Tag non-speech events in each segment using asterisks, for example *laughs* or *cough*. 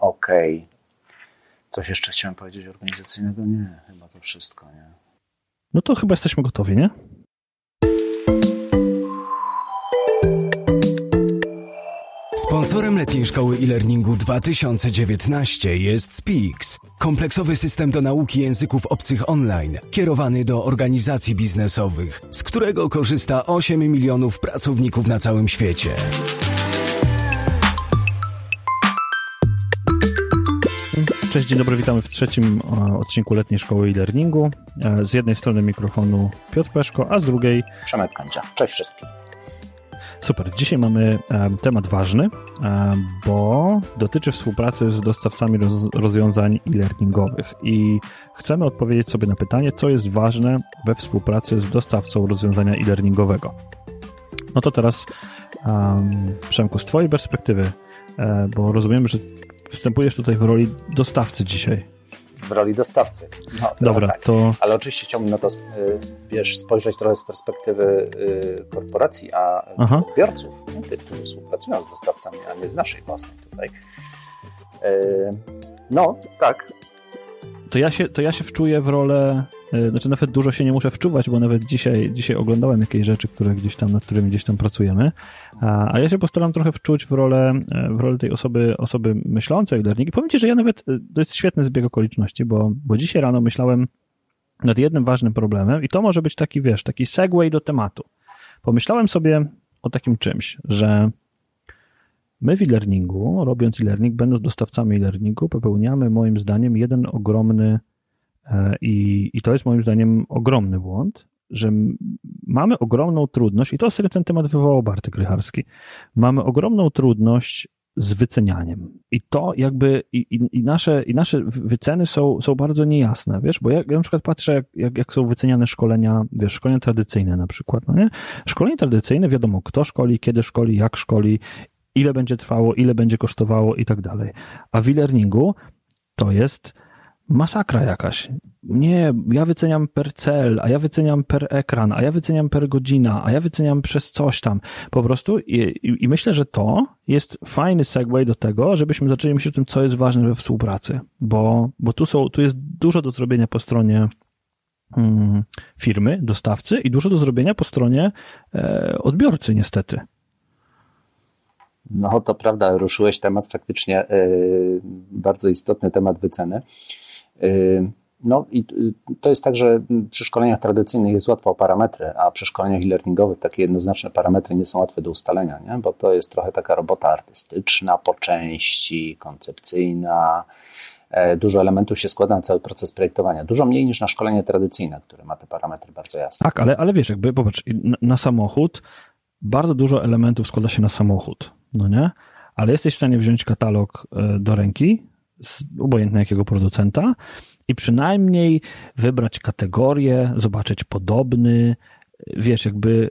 Okej. Okay. Coś jeszcze chciałem powiedzieć organizacyjnego? Nie, chyba to wszystko, nie? No to chyba jesteśmy gotowi, nie? Sponsorem letniej szkoły e-learningu 2019 jest Speaks, kompleksowy system do nauki języków obcych online, kierowany do organizacji biznesowych, z którego korzysta 8 milionów pracowników na całym świecie. Cześć, dzień dobry, witamy w trzecim e, odcinku letniej szkoły e-learningu. E, z jednej strony mikrofonu Piotr Peszko, a z drugiej Przemek Kancia. Cześć wszystkim. Super. Dzisiaj mamy e, temat ważny, bo dotyczy współpracy z dostawcami rozwiązań e-learningowych i chcemy odpowiedzieć sobie na pytanie, co jest ważne we współpracy z dostawcą rozwiązania e-learningowego. No to teraz, Przemku, z Twojej perspektywy, bo rozumiem, że występujesz tutaj w roli dostawcy dzisiaj. W roli dostawcy. No, Dobra, tak. to... Ale oczywiście chciałbym na to wiesz, spojrzeć trochę z perspektywy y, korporacji, a odbiorców, nie? tych, którzy współpracują z dostawcami, a nie z naszej własnej tutaj. Y, no, tak. To ja się, to ja się wczuję w rolę znaczy nawet dużo się nie muszę wczuwać, bo nawet dzisiaj, dzisiaj oglądałem jakieś rzeczy, które gdzieś tam, nad którymi gdzieś tam pracujemy, a, a ja się postaram trochę wczuć w rolę, e, w rolę tej osoby, osoby myślącej learning i powiem Ci, że ja nawet, e, to jest świetny zbieg okoliczności, bo, bo dzisiaj rano myślałem nad jednym ważnym problemem i to może być taki, wiesz, taki segway do tematu. Pomyślałem sobie o takim czymś, że my w e-learningu, robiąc e-learning, będąc dostawcami e-learningu, popełniamy moim zdaniem jeden ogromny E, I, I to jest moim zdaniem ogromny błąd, że mamy ogromną trudność, i to sobie ten temat wywołał Bartek Rycharski, mamy ogromną trudność z wycenianiem. I to jakby, i, i, nasze, i nasze wyceny są, są bardzo niejasne, wiesz, bo ja, ja na przykład patrzę, jak, jak, jak, są wyceniane szkolenia, wiesz, szkolenia tradycyjne na przykład, no nie? Szkolenie tradycyjne, wiadomo, kto szkoli, kiedy szkoli, jak szkoli, ile będzie trwało, ile będzie kosztowało i tak dalej. A w e-learningu to jest masakra jakaś. Nie, ja wyceniam per cel, a ja wyceniam per ekran, a ja wyceniam per godzina, a ja wyceniam przez coś tam. Po prostu i, i, i myślę, że to jest fajny segue do tego, żebyśmy zaczęli myśleć o tym, co jest ważne we współpracy, bo, bo tu, są, tu jest dużo do zrobienia po stronie mm, firmy, dostawcy i dużo do zrobienia po stronie e, odbiorcy niestety. No to prawda, ruszyłeś temat faktycznie yy, bardzo istotny temat wyceny. Yy, no i to jest tak, że przy szkoleniach tradycyjnych jest łatwo o parametry, a przy szkoleniach e-learningowych takie jednoznaczne parametry nie są łatwe do ustalenia, nie? bo to jest trochę taka robota artystyczna po części, koncepcyjna. E, dużo elementów się składa na cały proces projektowania. Dużo mniej niż na szkolenie tradycyjne, które ma te parametry bardzo jasne. Tak, ale, ale wiesz, jakby popatrz, na, samochód bardzo dużo elementów składa się na samochód, no nie? Ale jesteś w stanie wziąć katalog e, do ręki, obojętnie jakiego producenta i przynajmniej wybrać kategorię, zobaczyć podobny, wiesz, jakby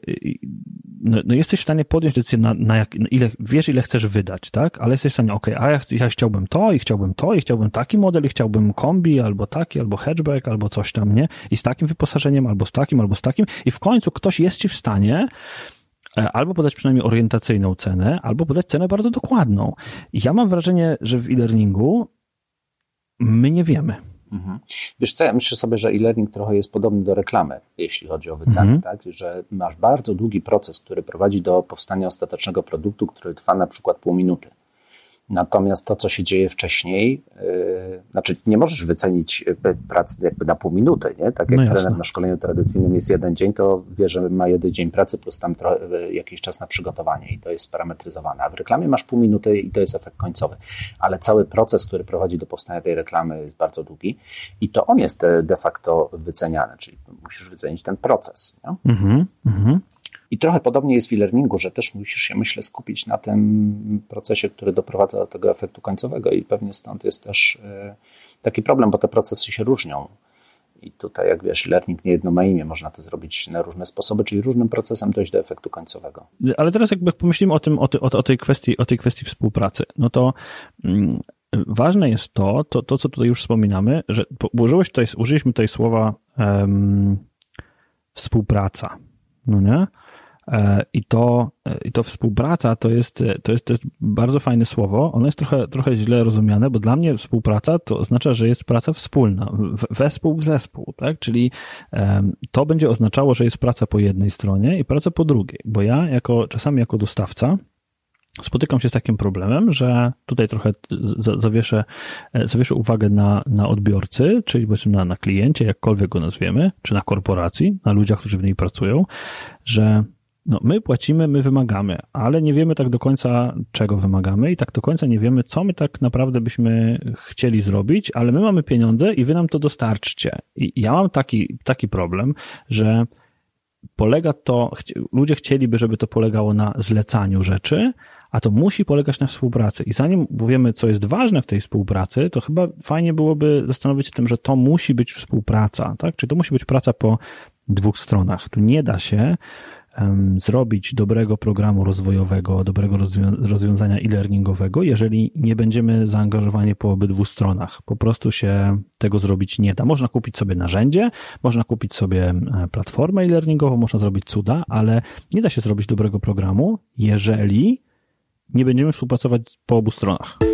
no, no, jesteś w stanie podjąć decyzję na, na jak, na ile, wiesz ile chcesz wydać, tak? Ale jesteś w stanie, ok, a ja, ja chciałbym to i chciałbym to i chciałbym taki model i chciałbym kombi albo taki, albo hatchback, albo coś tam, nie? I z takim wyposażeniem, albo z takim, albo z takim i w końcu ktoś jest ci w stanie e, albo podać przynajmniej orientacyjną cenę, albo podać cenę bardzo dokładną. I ja mam wrażenie, że w e-learningu my nie wiemy. Mhm. Wiesz co, ja myślę sobie, że e-learning trochę jest podobny do reklamy, jeśli chodzi o wycenę, mhm. tak? że masz bardzo długi proces, który prowadzi do powstania ostatecznego produktu, który trwa na przykład pół minuty. Natomiast to, co się dzieje wcześniej, yy, znaczy nie możesz wycenić yy, pracy jakby na pół minuty, nie? Tak jak no trener na szkoleniu tradycyjnym jest jeden dzień, to wie, że ma jeden dzień pracy plus tam trochę, yy, jakiś czas na przygotowanie i to jest sparametryzowane. A w reklamie masz pół minuty i to jest efekt końcowy. Ale cały proces, który prowadzi do powstania tej reklamy jest bardzo długi i to on jest de, de facto wyceniany, czyli musisz wycenić ten proces. Nie? Mhm, mhm. I trochę podobnie jest w e-learningu, że też musisz się, myślę, skupić na tym procesie, który doprowadza do tego efektu końcowego i pewnie stąd jest też e, taki problem, bo te procesy się różnią. I tutaj, jak wiesz, learning nie jedno ma imię, można to zrobić na różne sposoby, czyli różnym procesem dojść do efektu końcowego. Ale teraz jakby pomyślimy o tym, o, ty, o, tej, kwestii, o tej kwestii współpracy, no to mm, ważne jest to, to, to, co tutaj już wspominamy, że użyłeś tutaj, użyliśmy tutaj słowa um, współpraca, no nie? E, I to, e, i to współpraca to jest, to, jest, to jest bardzo fajne słowo. Ono jest trochę, trochę źle rozumiane, bo dla mnie współpraca to oznacza, że jest praca wspólna, wespół w zespół, tak? Czyli to będzie oznaczało, że jest praca po jednej stronie i praca po drugiej, bo ja jako, czasami jako dostawca, spotykam się z takim problemem, że tutaj trochę zawieszę, e, zawieszę uwagę na, na odbiorcy, czyli powiedzmy na, na kliencie, jakkolwiek go nazwiemy, czy na korporacji, na ludziach, którzy w niej pracują, że no, my płacimy, my wymagamy, ale nie wiemy tak do końca, czego wymagamy i tak do końca nie wiemy, co my tak naprawdę byśmy chcieli zrobić, ale my mamy pieniądze i wy nam to dostarczcie. I ja mam taki, taki problem, że polega to, ludzie chcieliby, żeby to polegało na zlecaniu rzeczy, a to musi polegać na współpracy. I zanim powiemy, co jest ważne w tej współpracy, to chyba fajnie byłoby zastanowić się tym, że to musi być współpraca, tak? Czyli to musi być praca po dwóch stronach. Tu nie da się zrobić dobrego programu rozwojowego, dobrego rozwiązania e-learningowego, jeżeli nie będziemy zaangażowani po obydwu stronach. Po prostu się tego zrobić nie da. Można kupić sobie narzędzie, można kupić sobie platformę e-learningową, można zrobić cuda, ale nie da się zrobić dobrego programu, jeżeli nie będziemy współpracować po obu stronach.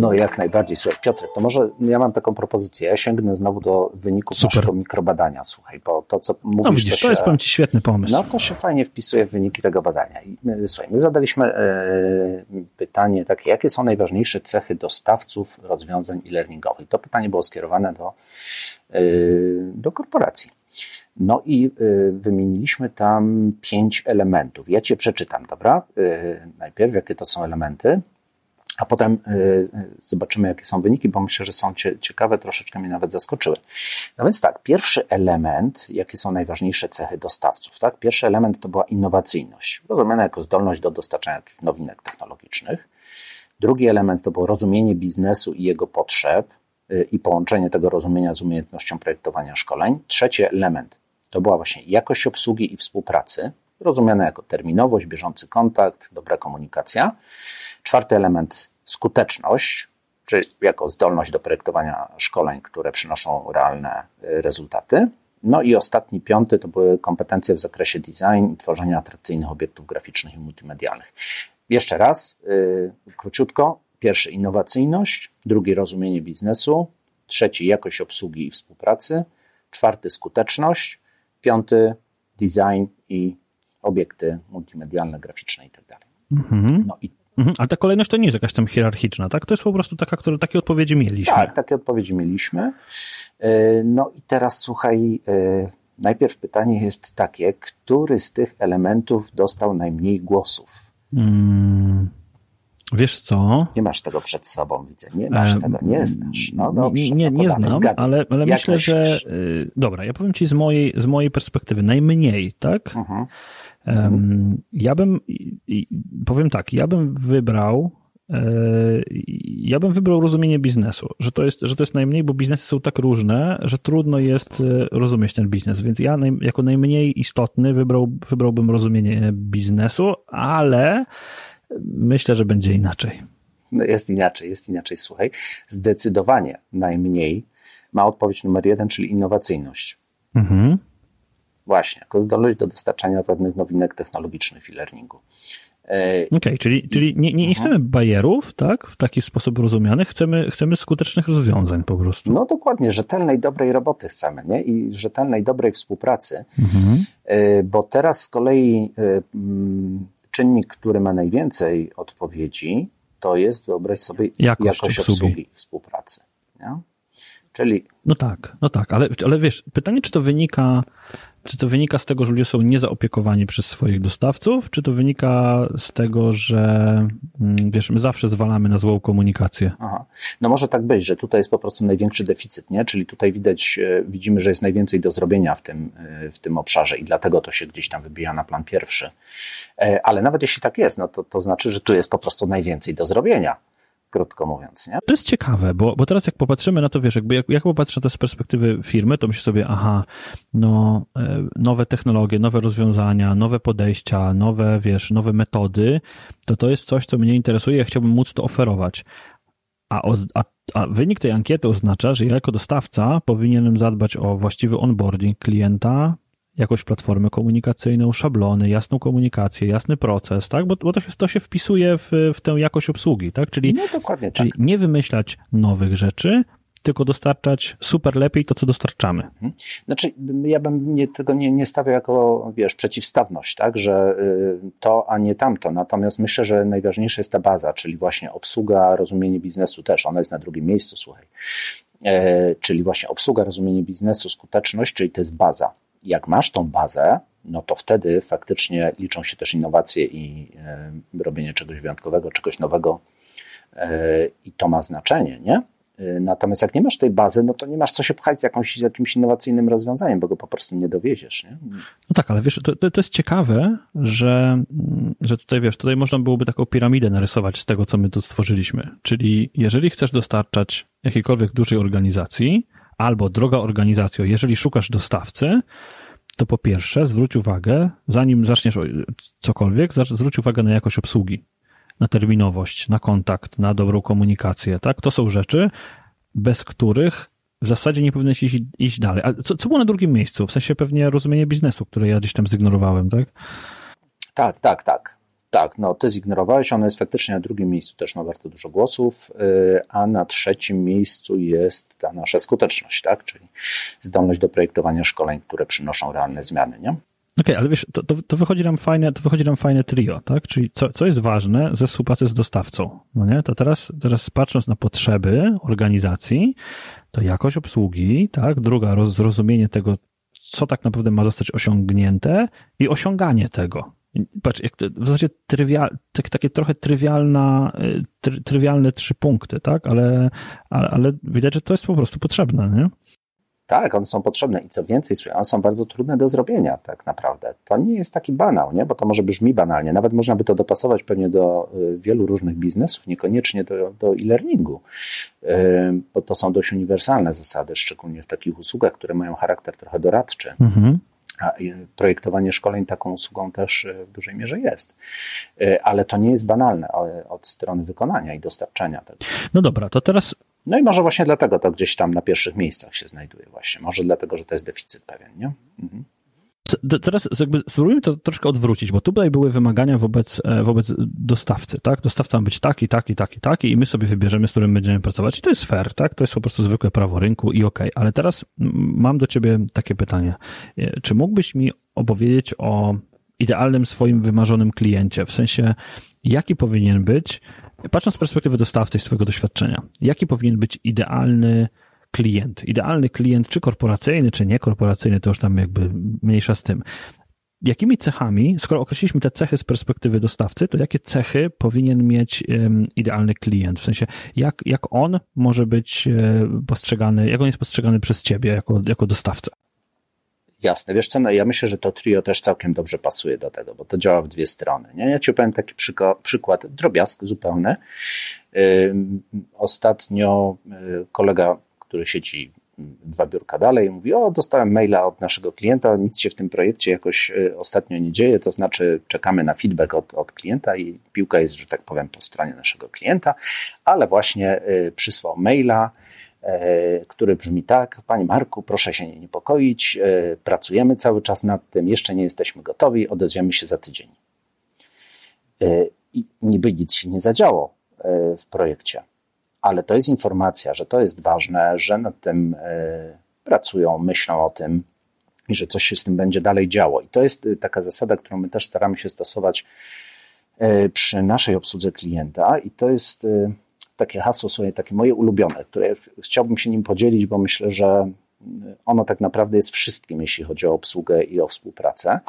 No jak najbardziej. Słuchaj, Piotr, to może ja mam taką propozycję. Ja sięgnę znowu do wyników Super. naszego mikrobadania, słuchaj, bo to, co mówisz... No widzisz, to, się, to jest, powiem Ci, świetny pomysł. No to się fajnie wpisuje w wyniki tego badania. I, y, słuchaj, my zadaliśmy e, pytanie takie, jakie są najważniejsze cechy dostawców rozwiązań e-learningowych? To pytanie było skierowane do, e, do korporacji. No i y, wymieniliśmy tam pięć elementów. Ja cię przeczytam, dobra? Y, najpierw, jakie to są elementy, a potem y, zobaczymy, jakie są wyniki, bo myślę, że są ciekawe, troszeczkę mnie nawet zaskoczyły. No więc tak, pierwszy element, jakie są najważniejsze cechy dostawców, tak? Pierwszy element to była innowacyjność, rozumiana jako zdolność do dostarczania nowinek technologicznych. Drugi element to było rozumienie biznesu i jego potrzeb i połączenie tego rozumienia z umiejętnością projektowania szkoleń. Trzeci element to była właśnie jakość obsługi i współpracy, rozumiana jako terminowość, bieżący kontakt, dobra komunikacja. Czwarty element skuteczność, czyli jako zdolność do projektowania szkoleń, które przynoszą realne y, rezultaty. No i ostatni, piąty, to były kompetencje w zakresie design i tworzenia atrakcyjnych obiektów graficznych i multimedialnych. Jeszcze raz, yy, króciutko. Pierwszy innowacyjność, drugi rozumienie biznesu, trzeci jakość obsługi i współpracy, czwarty skuteczność, piąty design i obiekty multimedialne, graficzne i tak. Mhm. No i Mhm, ale ta kolejność to nie jest jakaś tam hierarchiczna, tak? To jest po prostu taka, które takie odpowiedzi mieliśmy. Tak, takie odpowiedzi mieliśmy. E, no i teraz słuchaj, e, najpierw pytanie jest takie, który z tych elementów dostał najmniej głosów? Hmm. Wiesz co? Nie masz tego przed sobą, widzę. Nie masz tego, nie znasz. No dobrze. Nie, nie, nie znam, ale, ale myślę, że. Y, dobra, ja powiem ci z mojej, z mojej perspektywy najmniej, tak? Mhm. Um, ja bym, powiem tak, ja bym wybrał, e, ja bym wybrał rozumienie biznesu, że to, jest, że to jest najmniej, bo biznesy są tak różne, że trudno jest e, rozumieć ten biznes, więc ja naj, jako najmniej istotny wybrał, wybrałbym rozumienie biznesu, ale myślę, że będzie inaczej. No jest inaczej, jest inaczej. Słuchaj, zdecydowanie najmniej ma odpowiedź numer jeden, czyli innowacyjność. Mhm. Właśnie, jako zdolność do dostarczania pewnych nowinek technologicznych w e-learningu. E, Okej, okay, czyli, czyli nie, nie, nie mhm. chcemy bajerów, tak, w taki sposób rozumianych, chcemy, chcemy skutecznych rozwiązań po prostu. No dokładnie, rzetelnej, dobrej roboty chcemy, nie? I rzetelnej, dobrej współpracy, mhm. E, bo teraz z kolei e, mm, czynnik, który ma najwięcej odpowiedzi, to jest, wyobraź sobie, jakość, jakość obsługi. obsługi współpracy. Nie? Czyli. No tak, no tak, ale, ale wiesz, pytanie, czy to wynika czy to wynika z tego, że ludzie są niezaopiekowani przez swoich dostawców, czy to wynika z tego, że mm, wiesz, my zawsze zwalamy na złą komunikację? Aha. No może tak być, że tutaj jest po prostu największy deficyt, nie? Czyli tutaj widać, e, widzimy, że jest najwięcej do zrobienia w tym, e, w tym obszarze i dlatego to się gdzieś tam wybija na plan pierwszy. E, ale nawet jeśli tak jest, no to, to znaczy, że tu jest po prostu najwięcej do zrobienia krótko mówiąc. Nie? To jest ciekawe, bo, bo teraz jak popatrzymy na to, wiesz, jakby jak, jak popatrzę to z perspektywy firmy, to myślę sobie, aha, no, e, nowe technologie, nowe rozwiązania, nowe podejścia, nowe, wiesz, nowe metody, to to jest coś, co mnie interesuje, ja chciałbym móc to oferować. A, a, a wynik tej ankiety oznacza, że ja jako dostawca powinienem zadbać o właściwy onboarding klienta, jakąś platformę komunikacyjną, szablony, jasną komunikację, jasny proces, tak? Bo, bo to, się, to się wpisuje w, w tę jakość obsługi, tak? Czyli, no, dokładnie czyli tak. nie wymyślać nowych rzeczy, tylko dostarczać super lepiej to, co dostarczamy. Mhm. Znaczy, ja bym nie, tego nie, nie stawiał jako, wiesz, przeciwstawność, tak, że y, to, a nie tamto. Natomiast myślę, że najważniejsza jest ta baza, czyli właśnie obsługa, rozumienie biznesu też. Ona jest na drugim miejscu, słuchaj. E, czyli właśnie obsługa, rozumienie biznesu, skuteczność, czyli to jest baza. Jak masz tą bazę, no to wtedy faktycznie liczą się też innowacje i e, robienie czegoś wyjątkowego, czegoś nowego e, i to ma znaczenie, nie? Y, natomiast jak nie masz tej bazy, no to nie masz co się pchać z jakimś innowacyjnym rozwiązaniem, bo go po prostu nie dowieziesz. Nie? No tak, ale wiesz, to, to jest ciekawe, że, że tutaj wiesz, tutaj można byłoby taką piramidę narysować z tego, co my tu stworzyliśmy. Czyli jeżeli chcesz dostarczać jakiejkolwiek dużej organizacji, albo droga organizacjo, jeżeli szukasz dostawcy, to po pierwsze zwróć uwagę, zanim zaczniesz cokolwiek, zwróć uwagę na jakość obsługi na terminowość, na kontakt, na dobrą komunikację, tak? To są rzeczy, bez których w zasadzie nie powinieneś iść, iść dalej. A co, co było na drugim miejscu? W sensie pewnie rozumienie biznesu, które ja gdzieś tam zignorowałem, tak? Tak, tak, tak. Tak, no ty zignorowałeś, ono jest faktycznie na drugim miejscu, też ma bardzo dużo głosów, y, a na trzecim miejscu jest ta nasza skuteczność, tak? Czyli zdolność do projektowania szkoleń, które przynoszą realne zmiany, nie? Okej, okay, ale wiesz, to, to, to, wychodzi nam fajne, to wychodzi nam fajne trio, tak? Czyli co, co jest ważne ze współpracy z dostawcą, no nie? To teraz, teraz patrząc na potrzeby organizacji, to jakość obsługi, tak? Druga, zrozumienie tego, co tak naprawdę ma zostać osiągnięte i osiąganie tego. Patrz, jak to, w zasadzie trywial, tak, takie trochę trywialna, y, try, trywialne trzy punkty, tak? Ale, ale, ale widać, że to jest po prostu potrzebne, nie? Tak, one są potrzebne i co więcej, one są bardzo trudne do zrobienia tak naprawdę. To nie jest taki banał, nie? bo to może brzmi banalnie. Nawet można by to dopasować pewnie do y, wielu różnych biznesów, niekoniecznie do, do e-learningu, y, bo to są dość uniwersalne zasady, szczególnie w takich usługach, które mają charakter trochę doradczy. Mhm. A projektowanie szkoleń taką usługą też y, w dużej mierze jest. Ale to nie jest banalne od strony wykonania i dostarczenia tego. No dobra, to teraz no i może właśnie dlatego to gdzieś tam na pierwszych miejscach się znajduje właśnie. Może dlatego, że to jest deficyt pewien, nie? Mhm. Teraz jakby spróbujmy to troszkę odwrócić, bo tutaj były wymagania wobec, e, wobec dostawcy, tak? Dostawca ma być taki, taki, taki, taki i my sobie wybierzemy, z którym będziemy pracować i to jest fair, tak? To jest po prostu zwykłe prawo rynku i okej. Okay. Ale teraz mam do ciebie takie pytanie. E, czy mógłbyś mi opowiedzieć o idealnym swoim wymarzonym kliencie? W sensie, jaki powinien być Patrząc z perspektywy dostawcy i swojego doświadczenia, jaki powinien być idealny klient? Idealny klient, czy korporacyjny, czy niekorporacyjny, to już tam jakby mniejsza z tym. Jakimi cechami, skoro określiliśmy te cechy z perspektywy dostawcy, to jakie cechy powinien mieć idealny klient? W sensie, jak, jak on może być e, postrzegany, jak on jest postrzegany przez ciebie jako, jako dostawca? Jasne, wiesz co, no ja myślę, że to trio też całkiem dobrze pasuje do tego, bo to działa w dwie strony. Nie? Ja ci opowiem taki przykład, drobiazg zupełny. Ostatnio y, kolega, który siedzi dwa biurka dalej, mówi: O, dostałem maila od naszego klienta, nic się w tym projekcie jakoś y, ostatnio nie dzieje, to znaczy czekamy na feedback od, od klienta i piłka jest, że tak powiem, po stronie naszego klienta, ale właśnie y, przysłał maila E, który brzmi tak: Panie Marku, proszę się nie niepokoić, pracujemy cały czas nad tym, jeszcze nie jesteśmy gotowi, odezwiemy się za tydzień. I niby nic się nie zadziało w projekcie, ale to jest informacja, że to jest ważne, że nad tym pracują, myślą o tym i że coś się z tym będzie dalej działo. I to jest taka zasada, którą my też staramy się stosować przy naszej obsłudze klienta, i to jest takie hasło sobie, takie moje ulubione, które chciałbym się nim podzielić, bo myślę, że ono tak naprawdę jest wszystkim, jeśli chodzi o obsługę i o współpracę.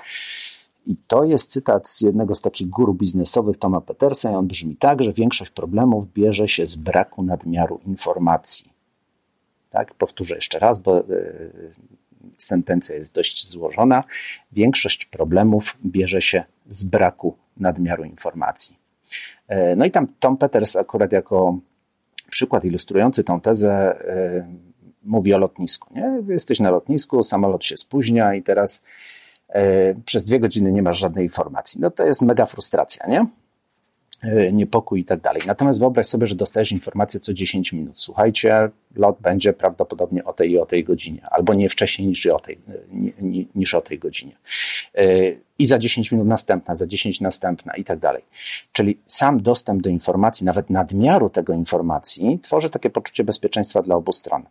I to jest cytat z jednego z takich guru biznesowych Toma Petersa i on brzmi tak, że większość problemów bierze się z braku nadmiaru informacji. Tak, powtórzę jeszcze raz, bo e, sentencja jest dość złożona. Większość problemów bierze się z braku nadmiaru informacji. E, no i tam Tom Peters akurat jako przykład ilustrujący tą tezę e, mówi o lotnisku. Nie? Jesteś na lotnisku, samolot się spóźnia i teraz przez dwie godziny nie masz żadnej informacji. No to jest mega frustracja, nie? E, niepokój i tak dalej. Natomiast wyobraź sobie, że dostajesz informację co 10 minut. Słuchajcie, lot będzie prawdopodobnie o tej i o tej godzinie, albo nie wcześniej niż o tej, niż o tej godzinie. E, I za 10 minut następna, za 10 następna i tak dalej. Czyli sam dostęp do informacji, nawet nadmiaru tego informacji, tworzy takie poczucie bezpieczeństwa dla obu stron.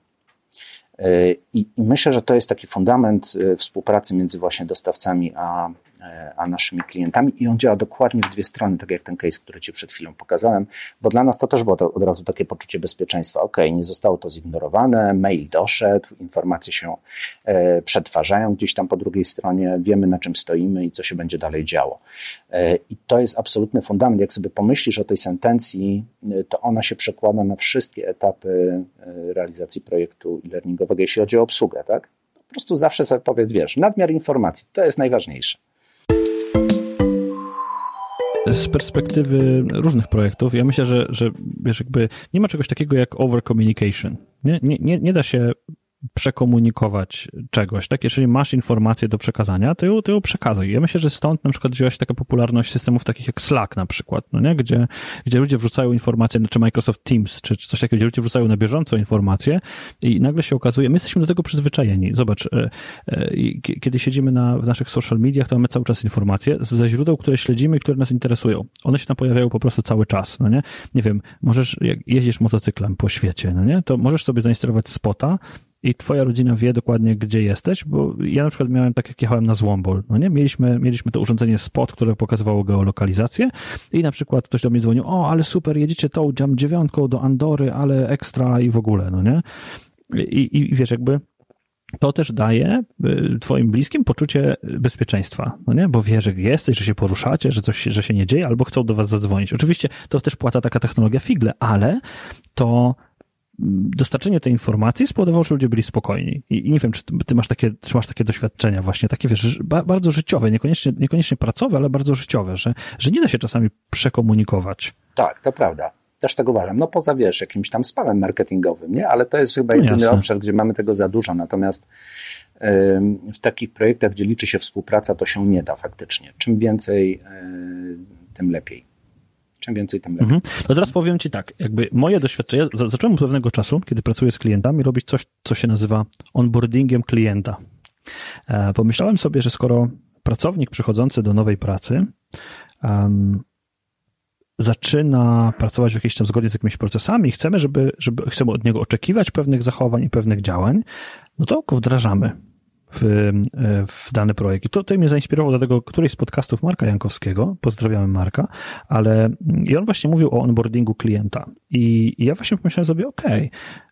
E, I myślę, że to jest taki fundament współpracy między właśnie dostawcami a, E, a naszymi klientami i on działa dokładnie w dwie strony, tak jak ten case, który Ci przed chwilą pokazałem, bo dla nas to też było to od razu takie poczucie bezpieczeństwa. Ok, nie zostało to zignorowane, mail doszedł, informacje się e, przetwarzają gdzieś tam po drugiej stronie, wiemy na czym stoimy i co się będzie dalej działo. E, I to jest absolutny fundament. Jak sobie pomyślisz o tej sentencji, to ona się przekłada na wszystkie etapy realizacji projektu e-learningowego, jeśli chodzi o obsługę, tak? Po prostu zawsze sobie powiedz, wiesz, nadmiar informacji, to jest najważniejsze z perspektywy różnych projektów, ja myślę, że, że wiesz, jakby nie ma czegoś takiego jak over communication. Nie, nie, nie, nie da się przekomunikować czegoś, tak? Jeżeli masz informację do przekazania, to ją, to ją przekazuj. Ja myślę, że stąd na przykład wzięła się taka popularność systemów takich jak Slack na przykład, no nie? Gdzie, gdzie ludzie wrzucają informacje, czy Microsoft Teams, czy, coś takiego, gdzie ludzie wrzucają na bieżąco informacje i nagle się okazuje, my jesteśmy do tego przyzwyczajeni. Zobacz, e, e, kiedy siedzimy na, w naszych social mediach, to mamy cały czas informacje ze źródeł, które śledzimy i które nas interesują. One się tam pojawiają po prostu cały czas, no nie? Nie wiem, możesz, jak jeździsz motocyklem po świecie, no nie? To możesz sobie zainstalować spota, i twoja rodzina wie dokładnie, gdzie jesteś, bo ja na przykład miałem tak, jak jechałem na Złombol, no nie? Mieliśmy, mieliśmy to urządzenie SPOT, które pokazywało geolokalizację i na przykład ktoś do mnie dzwonił, o, ale super, jedziecie tą jam dziewiątką do Andory, ale ekstra i w ogóle, no nie? I, i wiesz, jakby to też daje y, twoim bliskim poczucie bezpieczeństwa, no nie? Bo wiesz, że jesteś, że się poruszacie, że coś że się nie dzieje, albo chcą do was zadzwonić. Oczywiście to też płata taka technologia figle, ale to dostarczenie tej informacji spowodowało, że ludzie byli spokojni. I, I, nie wiem, czy ty masz takie, czy masz takie doświadczenia właśnie, takie wiesz, bardzo życiowe, niekoniecznie, niekoniecznie pracowe, ale bardzo życiowe, że, że nie da się czasami przekomunikować. Tak, to prawda. Też tego uważam. No poza, wiesz, jakimś tam spamem marketingowym, nie? Ale to jest chyba no jedyny obszar, gdzie mamy tego za dużo. Natomiast w takich projektach, gdzie liczy się współpraca, to się nie da faktycznie. Czym więcej, tym lepiej. Czym więcej, tym lepiej. Mhm. To teraz powiem Ci tak, jakby moje doświadczenie, zacząłem od pewnego czasu, kiedy pracuję z klientami, robić coś, co się nazywa onboardingiem klienta. E, pomyślałem sobie, że skoro pracownik przychodzący do nowej pracy um, zaczyna pracować w jakiejś tam zgodnie z jakimiś procesami, chcemy, żeby, żeby chcemy od niego oczekiwać pewnych zachowań i pewnych działań, no to go wdrażamy w, w dany projekt. I to tutaj mnie zainspirowało do tego któryś z podcastów Marka Jankowskiego, pozdrawiamy Marka, ale i on właśnie mówił o onboardingu klienta. I, i ja właśnie pomyślałem sobie, ok,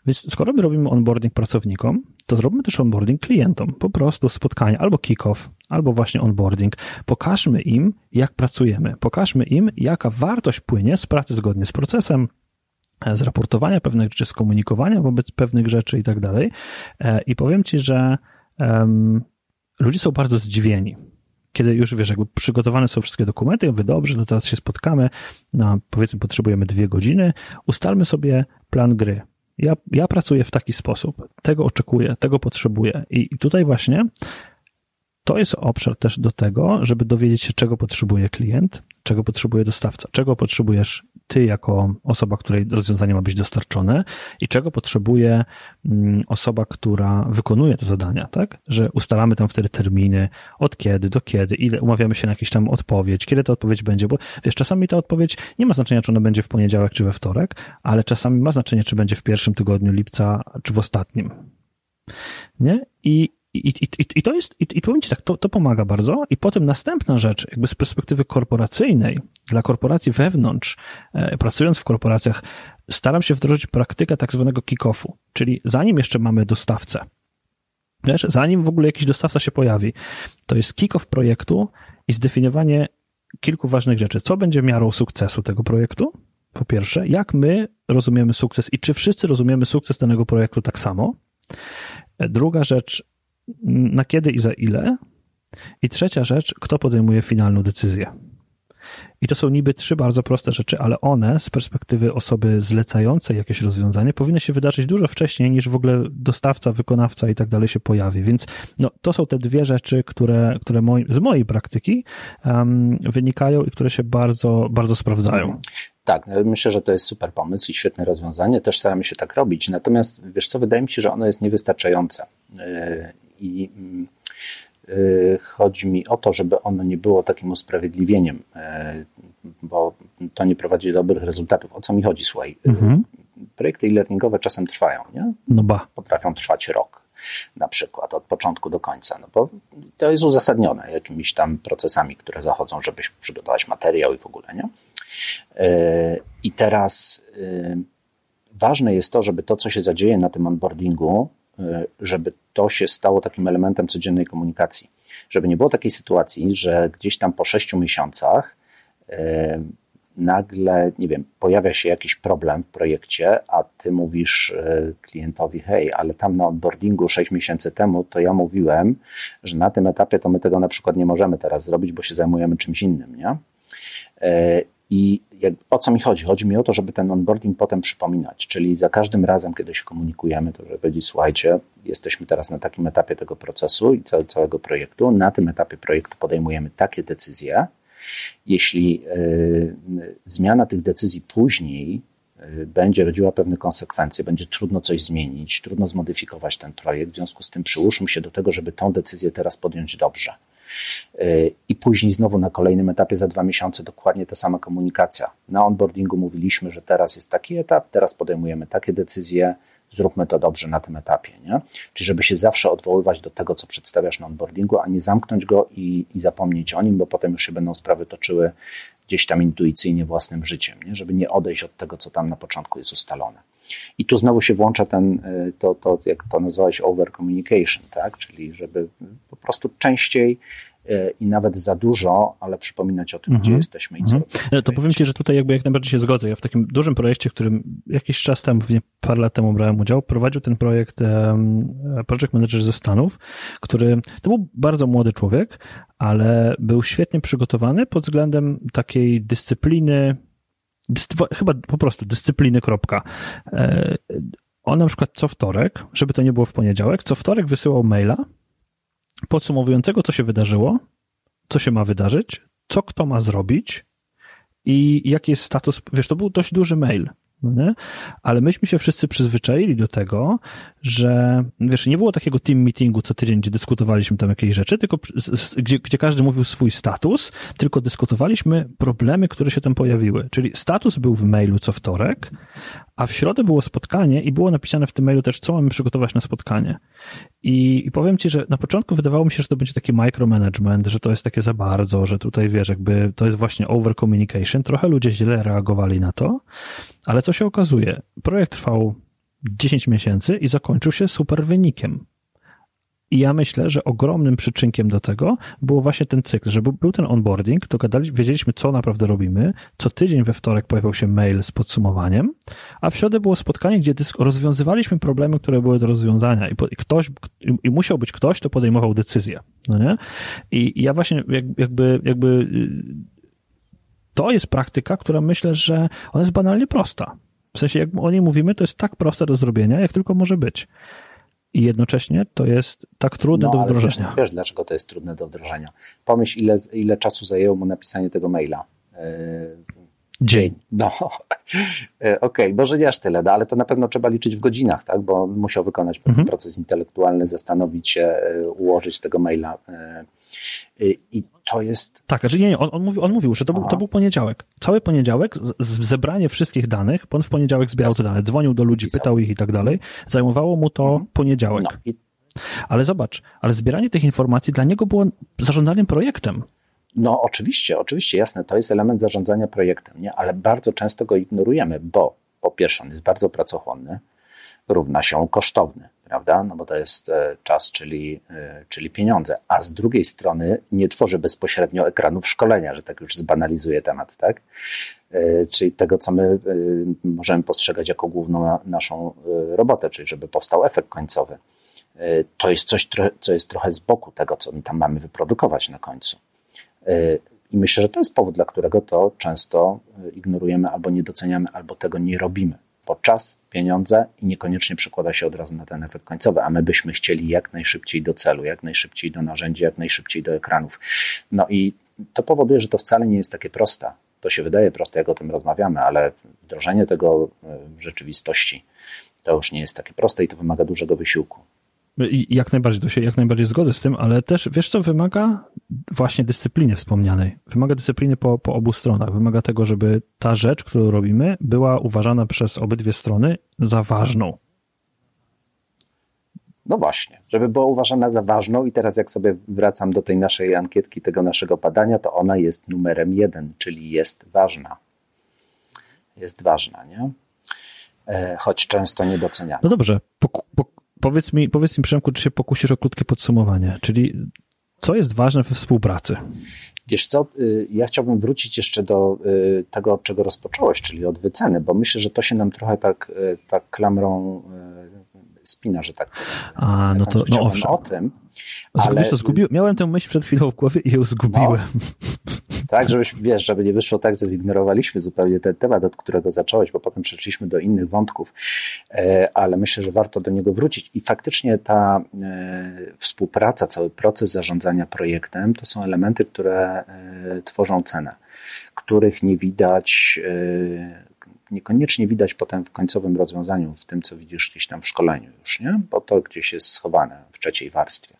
więc skoro my robimy onboarding pracownikom, to zrobimy też onboarding klientom. Po prostu spotkanie albo kick-off, albo właśnie onboarding. Pokażmy im, jak pracujemy. Pokażmy im, jaka wartość płynie z pracy zgodnie z procesem, z raportowania pewnych rzeczy, z komunikowania wobec pewnych rzeczy i tak dalej. E, I powiem Ci, że um, ludzie są bardzo zdziwieni. Kiedy już wiesz, jakby przygotowane są wszystkie dokumenty, mówię, dobrze, to teraz się spotkamy, na powiedzmy potrzebujemy dwie godziny, ustalmy sobie plan gry. Ja, ja pracuję w taki sposób, tego oczekuję, tego potrzebuję. I, i tutaj właśnie to jest obszar też do tego, żeby dowiedzieć się, czego potrzebuje klient, czego potrzebuje dostawca, czego potrzebujesz ty jako osoba, której rozwiązanie ma być dostarczone i czego potrzebuje mm, osoba, która wykonuje te zadania, tak? Że ustalamy tam wtedy terminy, od kiedy do kiedy, ile umawiamy się na jakąś tam odpowiedź, kiedy ta odpowiedź będzie, bo wiesz, czasami ta odpowiedź nie ma znaczenia, czy ona będzie w poniedziałek, czy we wtorek, ale czasami ma znaczenie, czy będzie w pierwszym tygodniu lipca, czy w ostatnim. Nie? I i, i, i, to jest, i, i powiem Ci tak, to, to pomaga bardzo. I potem następna rzecz, jakby z perspektywy korporacyjnej, dla korporacji wewnątrz, e, pracując w korporacjach, staram się wdrożyć praktykę tak zwanego kick-offu, czyli zanim jeszcze mamy dostawcę, wiesz, zanim w ogóle jakiś dostawca się pojawi, to jest kick-off projektu i zdefiniowanie kilku ważnych rzeczy. Co będzie miarą sukcesu tego projektu? Po pierwsze, jak my rozumiemy sukces i czy wszyscy rozumiemy sukces danego projektu tak samo? E, druga rzecz, na kiedy i za ile. I trzecia rzecz, kto podejmuje finalną decyzję. I to są niby trzy bardzo proste rzeczy, ale one z perspektywy osoby zlecającej jakieś rozwiązanie powinny się wydarzyć dużo wcześniej niż w ogóle dostawca, wykonawca i tak dalej się pojawi. Więc no, to są te dwie rzeczy, które, które moi, z mojej praktyki um, wynikają i które się bardzo, bardzo sprawdzają. Tak, no, myślę, że to jest super pomysł i świetne rozwiązanie. Też staramy się tak robić. Natomiast wiesz co, wydaje mi się, że ono jest niewystarczające. I yy, chodzi mi o to, żeby ono nie było takim usprawiedliwieniem, yy, bo to nie prowadzi do dobrych rezultatów. O co mi chodzi, słuchaj? Mhm. Projekty e-learningowe czasem trwają, nie? No ba. Potrafią trwać rok na przykład od początku do końca, no bo to jest uzasadnione jakimiś tam procesami, które zachodzą, żeby przygotować materiał i w ogóle, nie? E, I teraz e, ważne jest to, żeby to, co się zadzieje na tym onboardingu, e, żeby to się stało takim elementem codziennej komunikacji. Żeby nie było takiej sytuacji, że gdzieś tam po sześciu miesiącach nagle, nie wiem, pojawia się jakiś problem w projekcie, a ty mówisz klientowi, hej, ale tam na onboardingu 6 miesięcy temu to ja mówiłem, że na tym etapie to my tego na przykład nie możemy teraz zrobić, bo się zajmujemy czymś innym, nie? I o co mi chodzi? Chodzi mi o to, żeby ten onboarding potem przypominać, czyli za każdym razem, kiedy się komunikujemy, to żeby powiedzieć, słuchajcie, jesteśmy teraz na takim etapie tego procesu i całego projektu, na tym etapie projektu podejmujemy takie decyzje. Jeśli y, zmiana tych decyzji później y, będzie rodziła pewne konsekwencje, będzie trudno coś zmienić, trudno zmodyfikować ten projekt, w związku z tym przyłóżmy się do tego, żeby tą decyzję teraz podjąć dobrze. I później znowu na kolejnym etapie za dwa miesiące dokładnie ta sama komunikacja. Na onboardingu mówiliśmy, że teraz jest taki etap, teraz podejmujemy takie decyzje, zróbmy to dobrze na tym etapie. Nie? Czyli żeby się zawsze odwoływać do tego, co przedstawiasz na onboardingu, a nie zamknąć go i, i zapomnieć o nim, bo potem już się będą sprawy toczyły gdzieś tam intuicyjnie własnym życiem, nie? żeby nie odejść od tego, co tam na początku jest ustalone. I tu znowu się włącza ten, y, to, to jak to nazwałeś, over communication, tak? czyli żeby po prostu częściej E, i nawet za dużo, ale przypominać o tym, gdzie mhm. jesteśmy i co mhm. robimy. To powiem Ci, że tutaj jakby jak najbardziej się zgodzę. Ja w takim dużym projekcie, w którym jakiś czas temu, pewnie parę lat temu brałem udział, prowadził ten projekt um, project manager ze Stanów, który, to był bardzo młody człowiek, ale był świetnie przygotowany pod względem takiej dyscypliny, chyba po prostu dyscypliny, kropka. E, on na przykład co wtorek, żeby to nie było w poniedziałek, co wtorek wysyłał maila, podsumowującego, co się wydarzyło, co się ma wydarzyć, co kto ma zrobić i jaki jest status. Wiesz, to był dość duży mail. No nie? Ale myśmy się wszyscy przyzwyczaili do tego, że wiesz, nie było takiego team meetingu co tydzień, gdzie dyskutowaliśmy tam jakieś rzeczy, tylko gdzie, gdzie każdy mówił swój status, tylko dyskutowaliśmy problemy, które się tam pojawiły. Czyli status był w mailu co wtorek, a w środę było spotkanie i było napisane w tym mailu też, co mamy przygotować na spotkanie. I, I, powiem ci, że na początku wydawało mi się, że to będzie taki micromanagement, że to jest takie za bardzo, że tutaj wiesz, jakby to jest właśnie over communication. Trochę ludzie źle reagowali na to, ale co się okazuje? Projekt trwał 10 miesięcy i zakończył się super wynikiem. I ja myślę, że ogromnym przyczynkiem do tego było właśnie ten cykl, że był ten onboarding, to gadali, wiedzieliśmy, co naprawdę robimy. Co tydzień we wtorek pojawiał się mail z podsumowaniem, a w środę było spotkanie, gdzie rozwiązywaliśmy problemy, które były do rozwiązania i, ktoś, i musiał być ktoś, kto podejmował decyzję. No nie? I, ja właśnie jakby, jakby y, to jest praktyka, która myślę, że ona jest banalnie prosta. W sensie, jak o niej mówimy, to jest tak proste do zrobienia, jak tylko może być i jednocześnie to jest tak trudne no, do wdrożenia. Wiesz, wiesz, dlaczego to jest trudne do wdrożenia. Pomyśl, ile, ile czasu zajęło mu napisanie tego maila. Yy, Dzień. No, *laughs* e, okej, okay, może nie aż tyle, no, ale to na pewno trzeba liczyć w godzinach, tak? bo musiał wykonać pewien mhm. proces intelektualny, zastanowić się, e, ułożyć tego maila. I to jest. Tak, znaczy nie, nie on, on, mówił, on mówił, że to był, to był poniedziałek. Cały poniedziałek, z, zebranie wszystkich danych, bo on w poniedziałek zbierał te dane, dzwonił do ludzi, pytał ich i tak dalej. Zajmowało mu to mhm. poniedziałek. No, i... Ale zobacz, ale zbieranie tych informacji dla niego było zarządzaniem projektem. No oczywiście, oczywiście, jasne, to jest element zarządzania projektem, nie? ale bardzo często go ignorujemy, bo po pierwsze on jest bardzo pracochłonny, równa się kosztowny, prawda? No bo to jest e, czas, czyli, e, czyli pieniądze. A z drugiej strony nie tworzy bezpośrednio ekranów szkolenia, że tak już zbanalizuje temat, tak? E, czyli tego, co my możemy postrzegać jako główną naszą robotę, czyli żeby powstał efekt końcowy. To jest coś, co jest trochę z boku tego, co my tam mamy wyprodukować na końcu. I myślę, że to jest powód, dla którego to często ignorujemy albo nie doceniamy, albo tego nie robimy. Bo czas, pieniądze i niekoniecznie przekłada się od razu na ten efekt końcowy, a my byśmy chcieli jak najszybciej do celu, jak najszybciej do narzędzi, jak najszybciej do ekranów. No i to powoduje, że to wcale nie jest takie proste. To się wydaje proste, jak o tym rozmawiamy, ale wdrożenie tego w rzeczywistości to już nie jest takie proste i to wymaga dużego wysiłku. I jak najbardziej, to się jak najbardziej zgodzę z tym, ale też wiesz co wymaga? Właśnie dyscypliny wspomnianej. Wymaga dyscypliny po, po obu stronach. Wymaga tego, żeby ta rzecz, którą robimy, była uważana przez obydwie strony za ważną. No właśnie, żeby była uważana za ważną i teraz jak sobie wracam do tej naszej ankietki, tego naszego badania, to ona jest numerem jeden, czyli jest ważna. Jest ważna, nie? E, choć często niedoceniana. No dobrze, po, po, powiedz mi, powiedz mi Przemku, czy się pokusisz o krótkie podsumowanie, czyli co jest ważne we współpracy? Wiesz co, y, ja chciałbym wrócić jeszcze do y, tego, od czego rozpocząłeś, czyli od wyceny, bo myślę, że to się nam trochę tak, y, tak klamrą spina, że tak. A, no to no owszem. o tym. Ale... Wiesz co, zgubił, miałem tę myśl przed chwilą w głowie i ją zgubiłem. No, tak, żebyś, *laughs* wiesz, żeby nie wyszło tak, że zignorowaliśmy zupełnie ten temat, od którego zacząłeś, bo potem przeszliśmy do innych wątków, e, ale myślę, że warto do niego wrócić. I faktycznie ta e, współpraca, cały proces zarządzania projektem to są elementy, które e, tworzą cenę, których nie widać niekoniecznie widać potem w końcowym rozwiązaniu, w tym, co widzisz gdzieś tam w szkoleniu już, nie? bo to gdzieś jest schowane w trzeciej warstwie,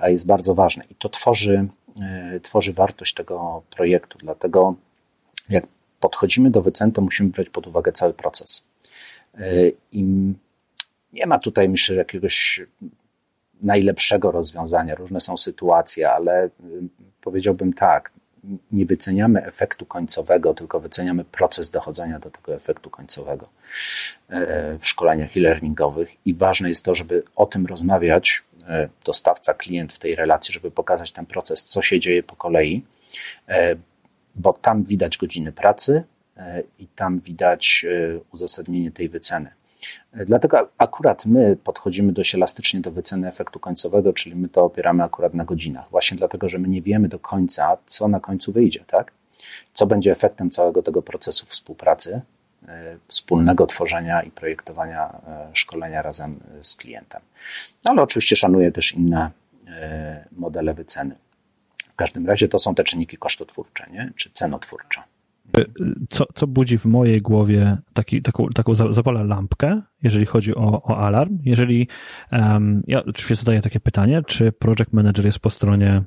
a jest bardzo ważne. I to tworzy E, tworzy wartość tego projektu. Dlatego jak podchodzimy do wycen, to musimy brać pod uwagę cały proces. E, I nie ma tutaj, myślę, jakiegoś najlepszego rozwiązania. Różne są sytuacje, ale e, powiedziałbym tak, nie wyceniamy efektu końcowego, tylko wyceniamy proces dochodzenia do tego efektu końcowego w szkoleniach e-learningowych i ważne jest to, żeby o tym rozmawiać E, dostawca, klient w tej relacji, żeby pokazać ten proces, co się dzieje po kolei, e, bo tam widać godziny pracy e, i tam widać uzasadnienie tej wyceny. Dlatego akurat my podchodzimy dość elastycznie do wyceny efektu końcowego, czyli my to opieramy akurat na godzinach, właśnie dlatego, że my nie wiemy do końca, co na końcu wyjdzie, tak? Co będzie efektem całego tego procesu współpracy, E, wspólnego tworzenia i projektowania e, szkolenia razem z klientem. No, ale oczywiście szanuję też inne e, modele wyceny. W każdym razie to są te czynniki kosztotwórcze, nie? czy cenotwórcze. Co, co budzi w mojej głowie taki, taką, taką zapala lampkę, jeżeli chodzi o, o alarm? Jeżeli um, ja oczywiście zadaję takie pytanie, czy project manager jest po stronie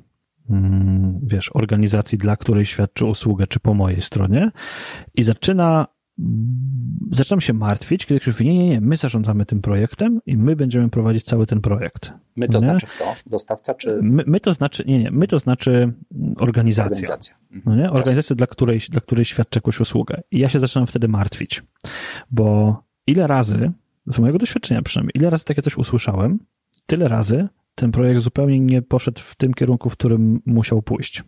mm, wiesz, organizacji, dla której świadczy usługę, czy po mojej stronie i zaczyna zaczynam się martwić, kiedy ktoś mówi, nie, nie, nie, my zarządzamy tym projektem i my będziemy prowadzić cały ten projekt. My to nie? znaczy kto? Dostawca czy... My, my, to znaczy, nie, nie, my to znaczy organizacja. Organizacja. No nie? Organizacja, dla której, dla której świadczy jakąś usługę. I ja się zaczynam wtedy martwić, bo ile razy, z mojego doświadczenia przynajmniej, ile razy takie coś usłyszałem, tyle razy ten projekt zupełnie nie poszedł w tym kierunku, w którym musiał pójść.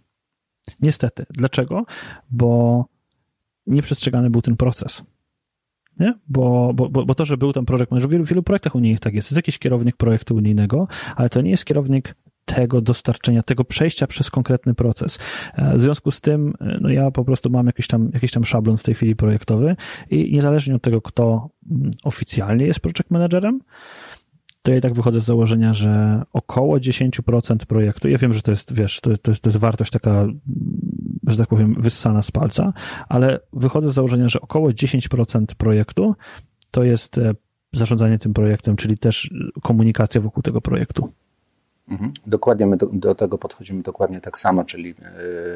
Niestety. Dlaczego? Bo nieprzestrzegany był ten proces. Nie? Bo, bo, bo to, że był tam projekt manager, w wielu, wielu projektach unijnych tak jest. Jest jakiś kierownik projektu unijnego, ale to nie jest kierownik tego dostarczenia, tego przejścia przez konkretny proces. E, w związku z tym, e, no ja po prostu mam jakiś tam, jakiś tam szablon w tej chwili projektowy i niezależnie od tego, kto mm, oficjalnie jest project managerem, to ja i tak wychodzę z założenia, że około 10% projektu, ja wiem, że to jest, wiesz, to, to, jest, to jest wartość taka, że tak powiem, wyssana z palca, ale wychodzę z założenia, że około 10% projektu to jest e, zarządzanie tym projektem, czyli też komunikacja wokół tego projektu. Mhm. Dokładnie my do, do, tego podchodzimy dokładnie tak samo, czyli y,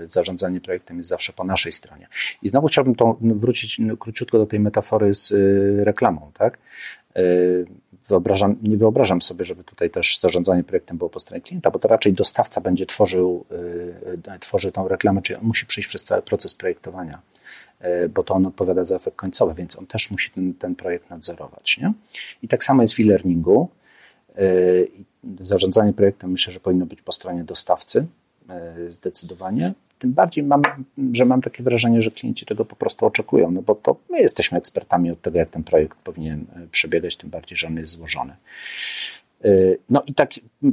zarządzanie projektem jest zawsze po naszej stronie. I znowu chciałbym to wrócić no, króciutko do tej metafory z y, reklamą, tak? Y, wyobrażam, nie wyobrażam sobie, żeby tutaj też zarządzanie projektem było po stronie klienta, bo to raczej dostawca będzie tworzył, yy, tworzy tą reklamę, czyli on musi przejść przez cały proces projektowania, yy, bo to on odpowiada za efekt końcowy, więc on też musi ten, ten projekt nadzorować. Nie? I tak samo jest w e-learningu. Zarządzanie projektem myślę, że powinno być po stronie dostawcy zdecydowanie tym bardziej mam, że mam takie wrażenie, że klienci tego po prostu oczekują, no bo to my jesteśmy ekspertami od tego, jak ten projekt powinien e, przebiegać, tym bardziej, że on jest złożony. No i tak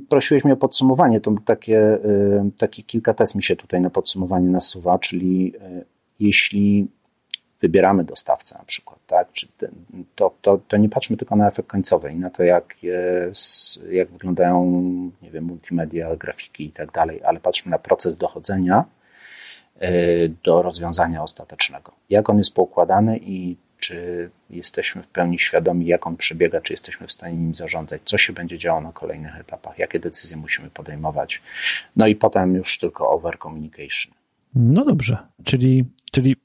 prosiłeś mnie o podsumowanie, to takie, takie kilka tez mi się tutaj na podsumowanie nasuwa, czyli jeśli wybieramy dostawcę na przykład, tak? Czy to, to, to nie patrzmy tylko na efekt końcowy i na to, jak, jest, jak wyglądają, nie wiem, multimedia, grafiki i tak dalej, ale patrzmy na proces dochodzenia e, do rozwiązania ostatecznego. Jak on jest poukładany i czy jesteśmy w pełni świadomi, jak on przebiega, czy jesteśmy w stanie nim zarządzać, co się będzie działo na kolejnych etapach, jakie decyzje musimy podejmować. No i potem już tylko over communication. No dobrze, czyli, czyli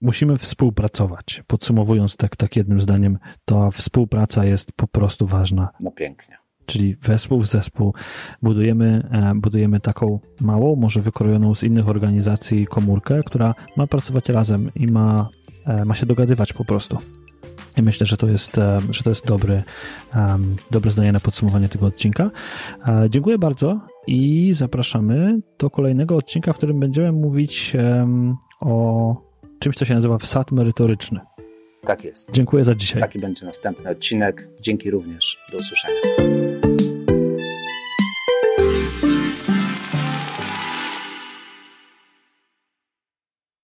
musimy współpracować. Podsumowując tak, tak jednym zdaniem, to współpraca jest po prostu ważna. No pięknie. Czyli wespół w zespół budujemy, e, budujemy taką małą, może wykrojoną z innych organizacji komórkę, która ma pracować razem i ma, e, ma się dogadywać po prostu. I myślę, że to jest, e, że to jest dobry, dobre zdanie na podsumowanie tego odcinka. Dziękuję bardzo i zapraszamy do kolejnego odcinka, w którym będziemy mówić o czymś, co się nazywa wsad merytoryczny. Tak jest. Dziękuję za dzisiaj. Taki będzie następny odcinek. Dzięki również. Do usłyszenia.